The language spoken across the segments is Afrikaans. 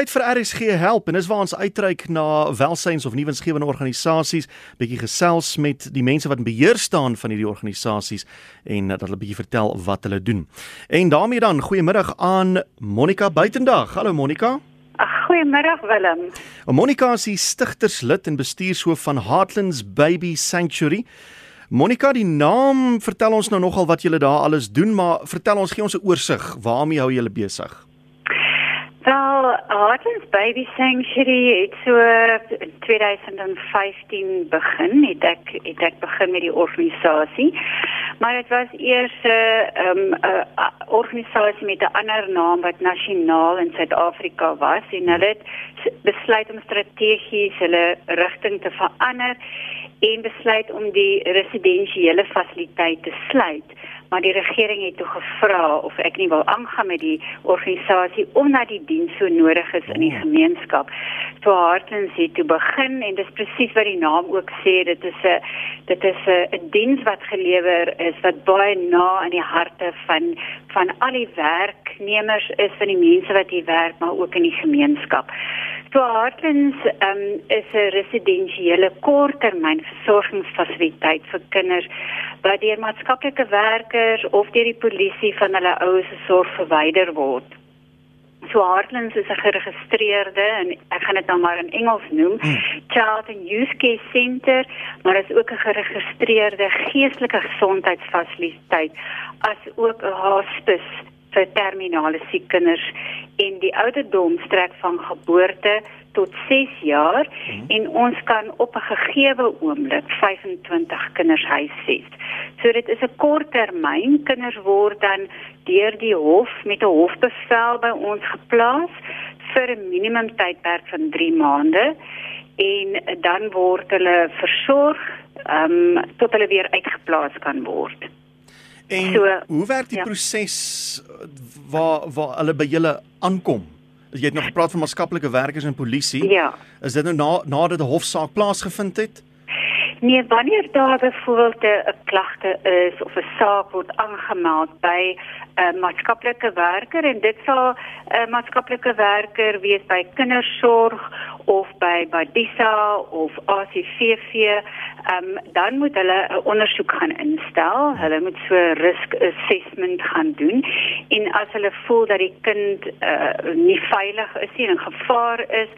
tyd vir RSG help en dis waar ons uitreik na welsyns of nuwensgewende organisasies, bietjie gesels met die mense wat in beheer staan van hierdie organisasies en dat hulle bietjie vertel wat hulle doen. En daarmee dan goeiemiddag aan Monica Buitendag. Hallo Monica. Goeiemiddag Willem. Monica is die stigterslid en bestuurshoof van Heartlands Baby Sanctuary. Monica, die naam vertel ons nou nogal wat julle daar alles doen, maar vertel ons gee ons 'n oorsig, waarmee hou julle besig? Wel, Heartlands Baby Sanctuary het so in 2015 begin. Het ek het ek begin met die organisasie. Maar dit was eers 'n uh, um, uh, organisasie met 'n ander naam wat nasionaal in Suid-Afrika was en hulle het besluit om strategies hulle rigting te verander en besluit om die residensiële fasiliteit te sluit maar die regering het toe gevra of ek nie wil aangaan met die organisasie omdat die diens so nodig is in die oh. gemeenskap. So Hartens het toe begin en dis presies wat die naam ook sê, dit is 'n dit is 'n diens wat gelewer is wat baie na in die harte van van al die werknemers is van die mense wat hier werk, maar ook in die gemeenskap. So Hartens um, is 'n residensiële korttermyn versorgingsfasiliteit vir kinders wat deur maatskaplike werkers of deur die polisie van hulle ouers se sorg verwyder word. So Heartlands is 'n geregistreerde en ek gaan dit nou maar in Engels noem, hmm. Child and Youth Care Center, maar is ook 'n geregistreerde geestelike gesondheidsfasiliteit as ook 'n hospice vir terminale siek kinders en die ouderdom strek van geboorte tot 6 jaar hmm. en ons kan op 'n gegeewe oomblik 25 kinders huisves. So dit is 'n korttermyn. Kinders word dan deur die hof met 'n hofbevel by ons geplaas vir 'n minimum tydperk van 3 maande en dan word hulle versorg ehm um, tot hulle weer uitgeplaas kan word. En so, hoe werk die ja. proses waar waar hulle by julle aankom? Jy het nog gepraat van maatskaplike werkers en polisie. Ja. Is dit nou na nadat 'n hofsaak plaasgevind het? Nee, wanneer daar byvoorbeeld 'n klagte is of 'n saak word aangemeld by 'n maatskaplike werker en dit sal 'n maatskaplike werker wees by kindersorg of by Badisa of ACVV, um, dan moet hulle 'n ondersoek gaan instel. Hulle moet so 'n risk assessment gaan doen en as hulle voel dat die kind uh, nie veilig is nie en gevaar is,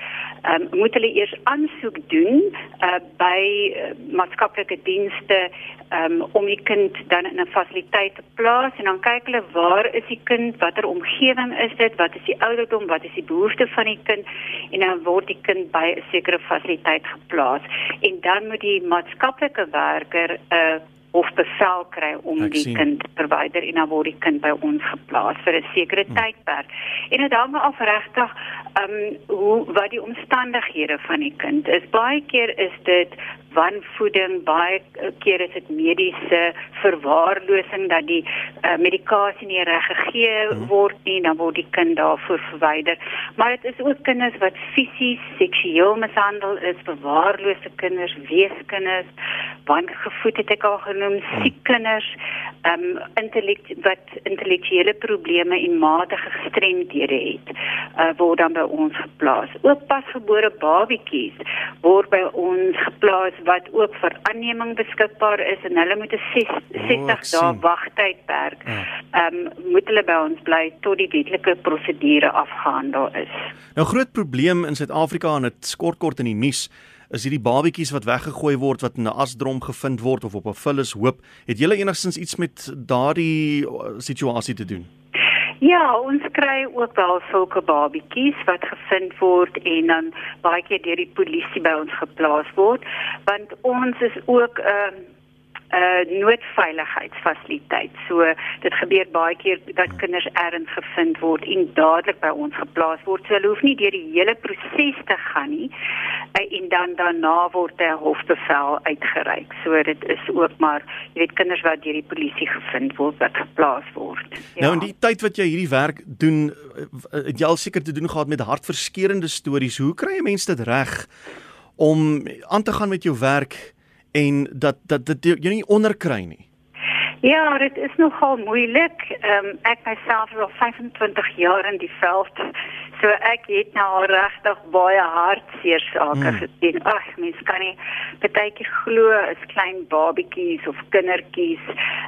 um, moet hulle eers aansoek doen uh, by uh, maatskaplike dienste um, om die kind dan in 'n fasiliteit te plaas en dan kyk hulle waar is die kind, watter omgewing is dit, wat is die ouderdom, wat is die behoefte van die kind? En dan word die kind by 'n sekere fasiliteit geplaas. En dan moet die maatskaplike werker 'n uh, of bevel kry om Ek die sien. kind te verwyder en dan word die kind by ons geplaas vir 'n sekere hmm. tydperk. En dit hang af regtig ehm um, hoe wat die omstandighede van die kind is. Baie keer is dit wanvoeding, baie keer is dit mediese verwaarlosing dat die uh, medikasie nie reg gegee hmm. word nie, dan word die kind daarvoor verwyder. Maar dit is ook kinders wat fisies seksueel mishandel is, verwaarlose kinders, weeskinders, wangevoed het ek al genoem, hmm. siek kinders, ehm um, intellekt wat intellektuele probleme en matige gestremdhede het, uh, word dan by ons geplaas. Ook pasgebore babatjies word by ons geplaas wat ook vir aanneming beskikbaar is en hulle moet 'n 60 dae wagtydperk. Ja. Ehm ja. um, moet hulle by ons bly tot die wetlike prosedure afgehandel is. Nou groot probleem in Suid-Afrika en dit skort kort in die nuus is hierdie babetjies wat weggegooi word wat in 'n asdrom gevind word of op 'n vullis hoop. Het julle enigstens iets met daardie uh, situasie te doen? Ja, ons kry ook wel sulke babetjies wat gevind word en dan baie keer deur die polisie by ons geplaas word, want ons is ook 'n uh, 'n uh, noodveiligheidsfasiliteit. So dit gebeur baie keer dat kinders ergens gevind word en dadelik by ons geplaas word. So hulle hoef nie deur die hele proses te gaan nie. Uh, en dan daarna word 'n hofbevel uitgereik. So dit is ook maar jy weet kinders wat deur die polisie gevind word wat geplaas word. Ja. Nou in die tyd wat jy hierdie werk doen, uh, het jy al seker te doen gehad met hartverskeurende stories. Hoe kry jy mense dit reg om aan te gaan met jou werk? En dat dat dit jy nie onderkry nie. Ja, dit is nogal moeilik. Ehm um, ek myself is al 25 jaar in die veld So ek het nou al regtig baie hartseer sake mm. gesien. Ag, mens kan nie baie keer glo as klein babietjies of kindertjies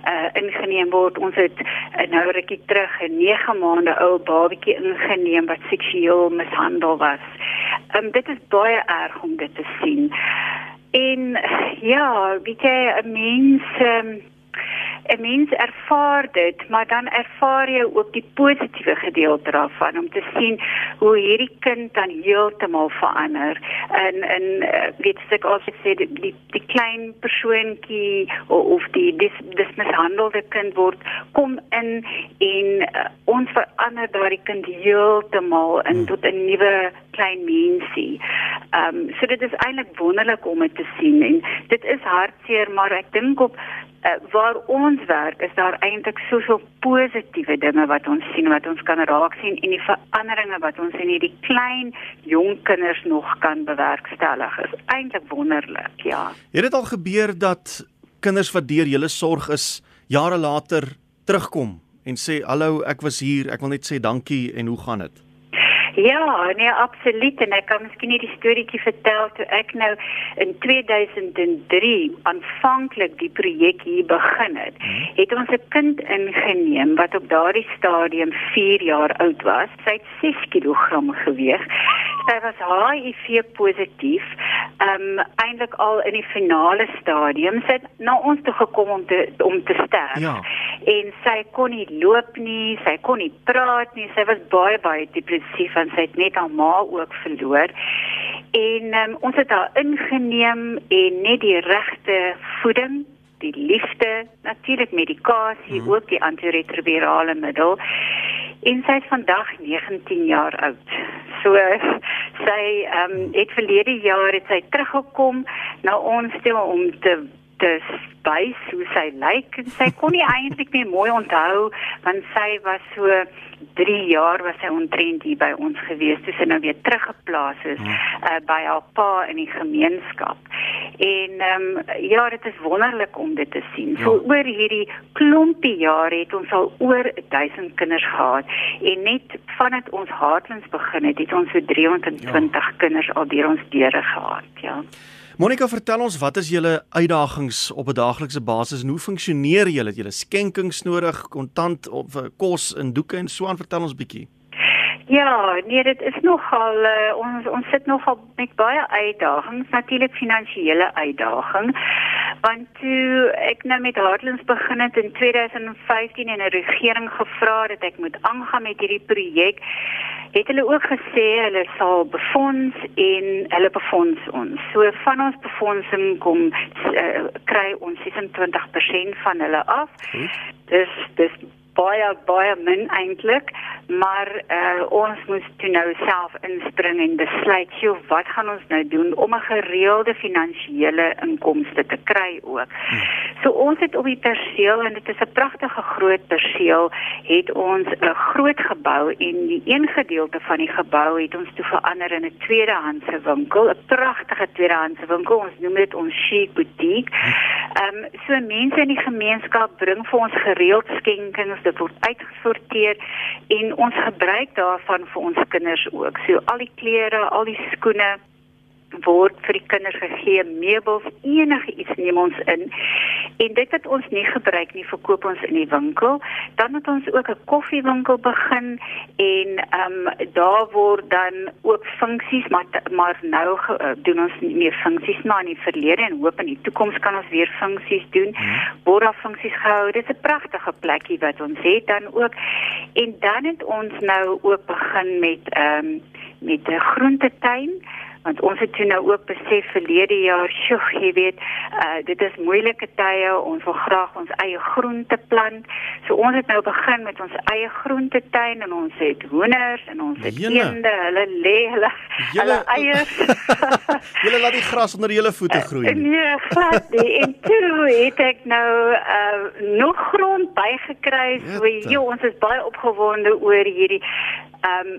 uh ingeneem word. Ons het uh, nou rukkie terug 'n 9 maande ou babietjie ingeneem wat seksueel mishandel was. Um dit is baie erg om dit te sien. En ja, weet jy, 'n mens um, 'n mens ervaar dit, maar dan ervaar jy ook die positiewe gedeelte daarvan om te sien hoe hierdie kind dan heeltemal verander. En en eh, weet ek altyd sê die die, die klein persoontjie of, of die dis dis mishandelde kind word kom in en uh, ons verander daardie kind heeltemal in hmm. tot 'n nuwe klein mensie. Ehm um, so dit is eintlik wonderlik om dit te sien en dit is hartseer maar ek dink op uh, waar ons werk is daar eintlik soveel positiewe dinge wat ons sien wat ons kan raak sien en die veranderinge wat ons in hierdie klein jong kinders nog kan bewerkstellig is. Eintlik wonderlik ja. Het dit al gebeur dat kinders wat deur julle sorg is jare later terugkom en sê hallo ek was hier ek wil net sê dankie en hoe gaan dit Ja, nee, absoluut en ek kan miskien net die storieetjie vertel toe ek nou in 2003 aanvanklik die projek hier begin het. Hmm. Het ons 'n kind ingeneem wat op daardie stadium 4 jaar oud was. Sy het 6 kg geweeg. Sy was HIV positief. Ehm um, eintlik al in die finale stadium. Sy het na ons toe gekom om te om te sterf. Ja. En sy kon nie loop nie, sy kon nie praat nie. Sy was baie baie depressief want sy het net haar ma ook verloor. En um, ons het haar ingeneem en net die regte voeding, die liefde, natuurlik medikasie, mm. ook die antiretrovirale middel. En sy is vandag 19 jaar oud. So sy ehm um, het verlede jaar het sy teruggekom na ons toe om te te spys hoe sy lyk en sy kon nie eintlik meer mooi onthou want sy was so 3 jaar was sy ontrent hier by ons gewees toe sy nou weer teruggeplaas is uh, by haar pa in die gemeenskap. En ehm um, ja, dit is wonderlik om dit te sien. Ja. So oor hierdie klompie jare het ons al oor 1000 kinders gehad en net vandat ons Heartlands begin het, het ons so 320 ja. kinders al deur ons deure gehad, ja. Monica, vertel ons wat is julle uitdagings op 'n daaglikse basis en hoe funksioneer julle? Het julle skenkings nodig, kontant of eh, kos in doeke en so aan? Vertel ons bietjie. Ja, nee, dit is nogal uh, ons ons sit nogal met baie uitdagings, natuurlik finansiële uitdagings. Want toe ek nou met Heartlands begin het in 2015 en 'n regering gevra dat ek moet aangaan met hierdie projek, het hulle ook gesê hulle sal befonds en hulle befonds ons. So van ons befondsing kom uh, kry ons 26% van hulle af. Dis dis baie baie min eintlik maar uh, ons moes toe nou self inspring en besluit jy wat gaan ons nou doen om 'n gereelde finansiële inkomste te kry ook. Hmm. So ons het op die perseel en dit is 'n pragtige groot perseel het ons 'n groot gebou en die een gedeelte van die gebou het ons toe verander in 'n tweedehandse winkel, 'n pragtige tweedehandse winkel. Ons noem dit ons chic boutique. Ehm um, so mense in die gemeenskap bring vir ons gereeld skenkings, dit word uitgesorteer en ons gebruik daarvan vir ons kinders ook. So al die klere, al die skoene word vir die kinders gegee, meubels, enige iets neem ons in. En dit wat ons nie gebruik nie, verkoop ons in die winkel. Dan het ons ook 'n koffiewinkel begin en ehm um, daar word dan ook funksies, maar maar nou uh, doen ons nie meer funksies maar in die verlede en hoop in die toekoms kan ons weer funksies doen. Hmm. Word daar funksies gehou. Dit is 'n pragtige plekkie wat ons het dan ook. En dan het ons nou ook begin met ehm um, met 'n groentetein want ons het toe nou ook besef verlede jaar, sjoe, jy weet, uh dit is moeilike tye, ons wil graag ons eie groente plant. So ons het nou begin met ons eie groentetein en ons het hoenders en ons het eende, hulle lê hulle hulle eiers. Julle laat die gras onder julle voete uh, groei. Nee, glad nie. En toe het ek nou uh nog grond bygekry. So jy, ons is baie opgewonde oor hierdie um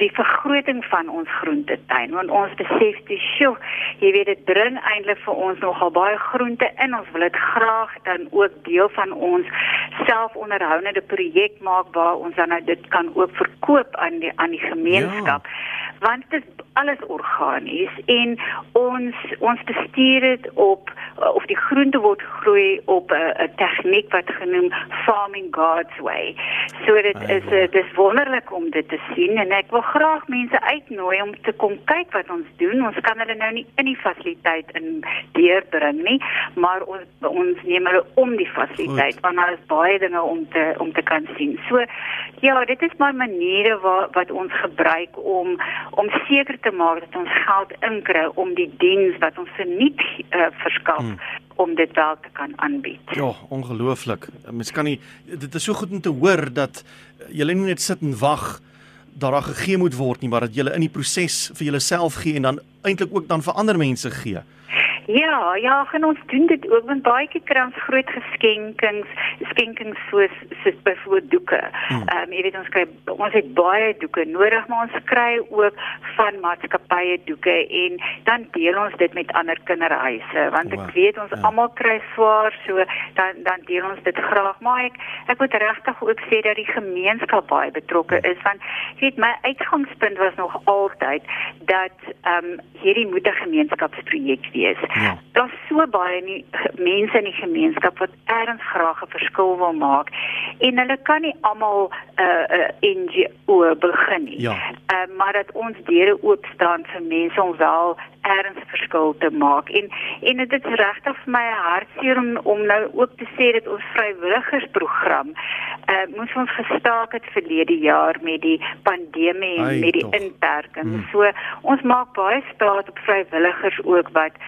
die vergroting van ons groentetuin want ons besef dis sjoe jy weet dit bring eintlik vir ons nogal baie groente in ons wil dit graag dan ook deel van ons selfonderhoudende projek maak waar ons dan nou dit kan ook verkoop aan die aan die gemeenskap ja. want dit is alles organies en ons ons bestuur dit op of die groente word gegroei op 'n tegniek wat genoem farming God's way. So dit is uh, dis wonderlik om dit te sien en ek wil graag mense uitnooi om te kom kyk wat ons doen. Ons kan hulle nou nie in die fasiliteit in deurbring nie, maar ons ons neem hulle om die fasiliteit want daar is baie dinge om te om te kan sien. So ja, dit is maar maniere waar wat ons gebruik om om seker te maak dat ons geld inkry om die diens wat ons verniet uh, verskaf hmm om dit wel te kan aanbied. Ja, ongelooflik. Mens kan nie dit is so goed om te hoor dat jy nie net sit en wag dat daar gegee moet word nie, maar dat jy in die proses vir jouself gee en dan eintlik ook dan vir ander mense gee. Ja, ja, gaan ons doen dit ook want baie keer kry ons groot geskenkings, skenkings soos soos byvoorbeeld doeke. Hmm. Ehm um, jy weet ons kry ons het baie doeke nodig, maar ons kry ook van maatskappye doeke en dan deel ons dit met ander kinderhuise want ek wow. weet ons ja. almal kry swaar, so dan dan deel ons dit graag. Maar ek ek moet regtig ook sê dat die gemeenskap baie betrokke is want jy weet my uitgangspunt was nog altyd dat ehm um, hierdie moet 'n gemeenskapsprojek wees. Ja. Daar's so baie nie mense in die gemeenskap wat erns graag 'n verskil wil maak en hulle kan nie almal 'n uh, 'n uh, NGO begin nie. Ja. Uh, maar dat ons deure oop staan vir mense om wel erns verskil te maak. En en dit is regtig vir my hartseer om om nou ook te sê dat ons vrywilligersprogram uh moes ons gestaak het verlede jaar met die pandemie en met die inperking. Hmm. So ons maak baie staat op vrywilligers ook wat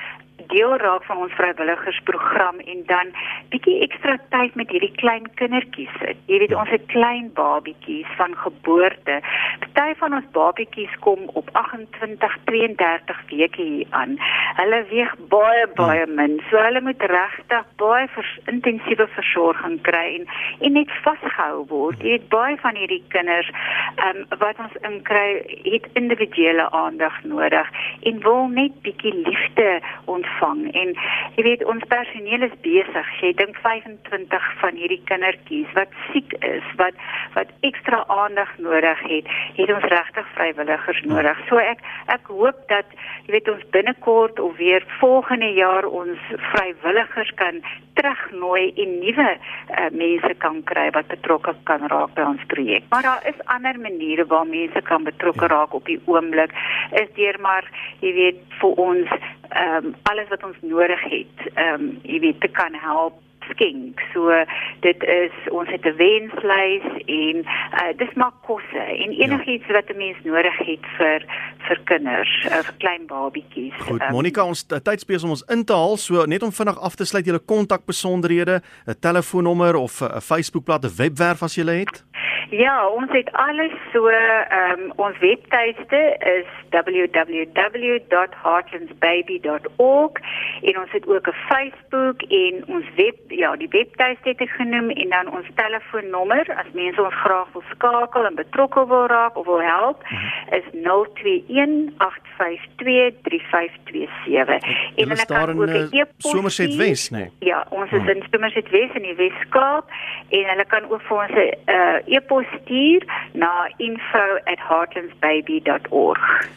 deel raak van ons vrywilligersprogram en dan bietjie ekstra tyd met hierdie klein kindertjies sit. Jy weet ons het klein babietjies van geboorte. Party van ons babietjies kom op 28, 32 weke hier aan. Hulle weeg baie baie min. So hulle moet regtig baie vers, intensiewe versorging kry en, en net vasgehou word. Jy weet baie van hierdie kinders um, wat ons inkry het individuele aandag nodig en wil net bietjie liefde ontvang ontvang en jy weet ons personeel is besig jy dink 25 van hierdie kindertjies wat siek is wat wat ekstra aandag nodig het het ons regtig vrywilligers nodig so ek ek hoop dat jy weet ons binnekort of weer volgende jaar ons vrywilligers kan terugnooi en nuwe uh, mense kan kry wat betrokke kan raak by ons projek maar daar is ander maniere waar mense kan betrokke raak op die oomblik is deur maar jy weet vir ons ehm um, alles wat ons nodig het, ehm um, jy weet te kan help skenk. So dit is ons het 'n wenslys en uh, dis maar kosse en enigiets ja. wat 'n mens nodig het vir vir kinders, uh, vir klein babietjies. Goed, um, Monica, ons tyd spesiaal om ons in te haal. So net om vinnig af te sluit julle kontakbesonderhede, 'n telefoonnommer of 'n Facebookblad, 'n webwerf as jy het. Ja, ons het alles so ehm um, ons webtuiste is www.heartlandsbaby.org en ons het ook 'n Facebook en ons web ja, die webtuiste het ek genoem en dan ons telefoonnommer as mense ons graag wil skakel en betrokke wil raak of wil help is 021 852 3527. En hulle kan ook 'n eh, e-pos Somerset Wes, nee. Ja, ons is oh. in Somerset Wes in die Weskaap en hulle kan ook vir ons 'n uh, e-pos e-pos stuur na info@heartlandsbaby.org.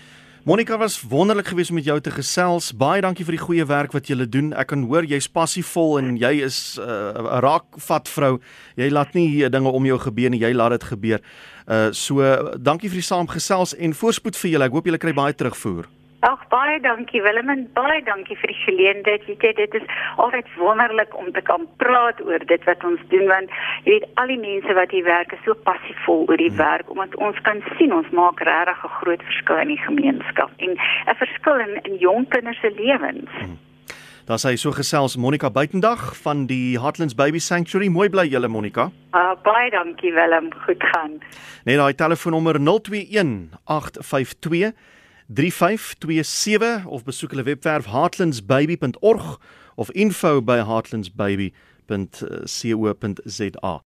Monica was wonderlik geweest om met jou te gesels. Baie dankie vir die goeie werk wat jy doen. Ek kan hoor jy's passievol en jy is uh, 'n uh, raakvat vrou. Jy laat nie dinge om jou gebeur nie, jy laat dit gebeur. Uh so dankie vir die saamgesels en voorspoed vir julle. Ek hoop julle kry baie terugvoer. Ag baie dankie Willem en baie dankie vir die geleentheid. Jy weet dit is altyd wonderlik om te kan praat oor dit wat ons doen want jy weet al die mense wat hier werk is so passievol oor die hmm. werk omdat ons kan sien ons maak regtig 'n groot verskil in die gemeenskap en 'n verskil in, in jong kinders se lewens. Hmm. Daar sê so gesels Monica Buitendag van die Heartlands Baby Sanctuary. Mooi bly julle Monica. Uh, baie dankie Willem, goed gaan. Net daai telefoonnommer 021 852 3527 of besoek hulle webwerf heartlandsbaby.org of info by heartlandsbaby.co.za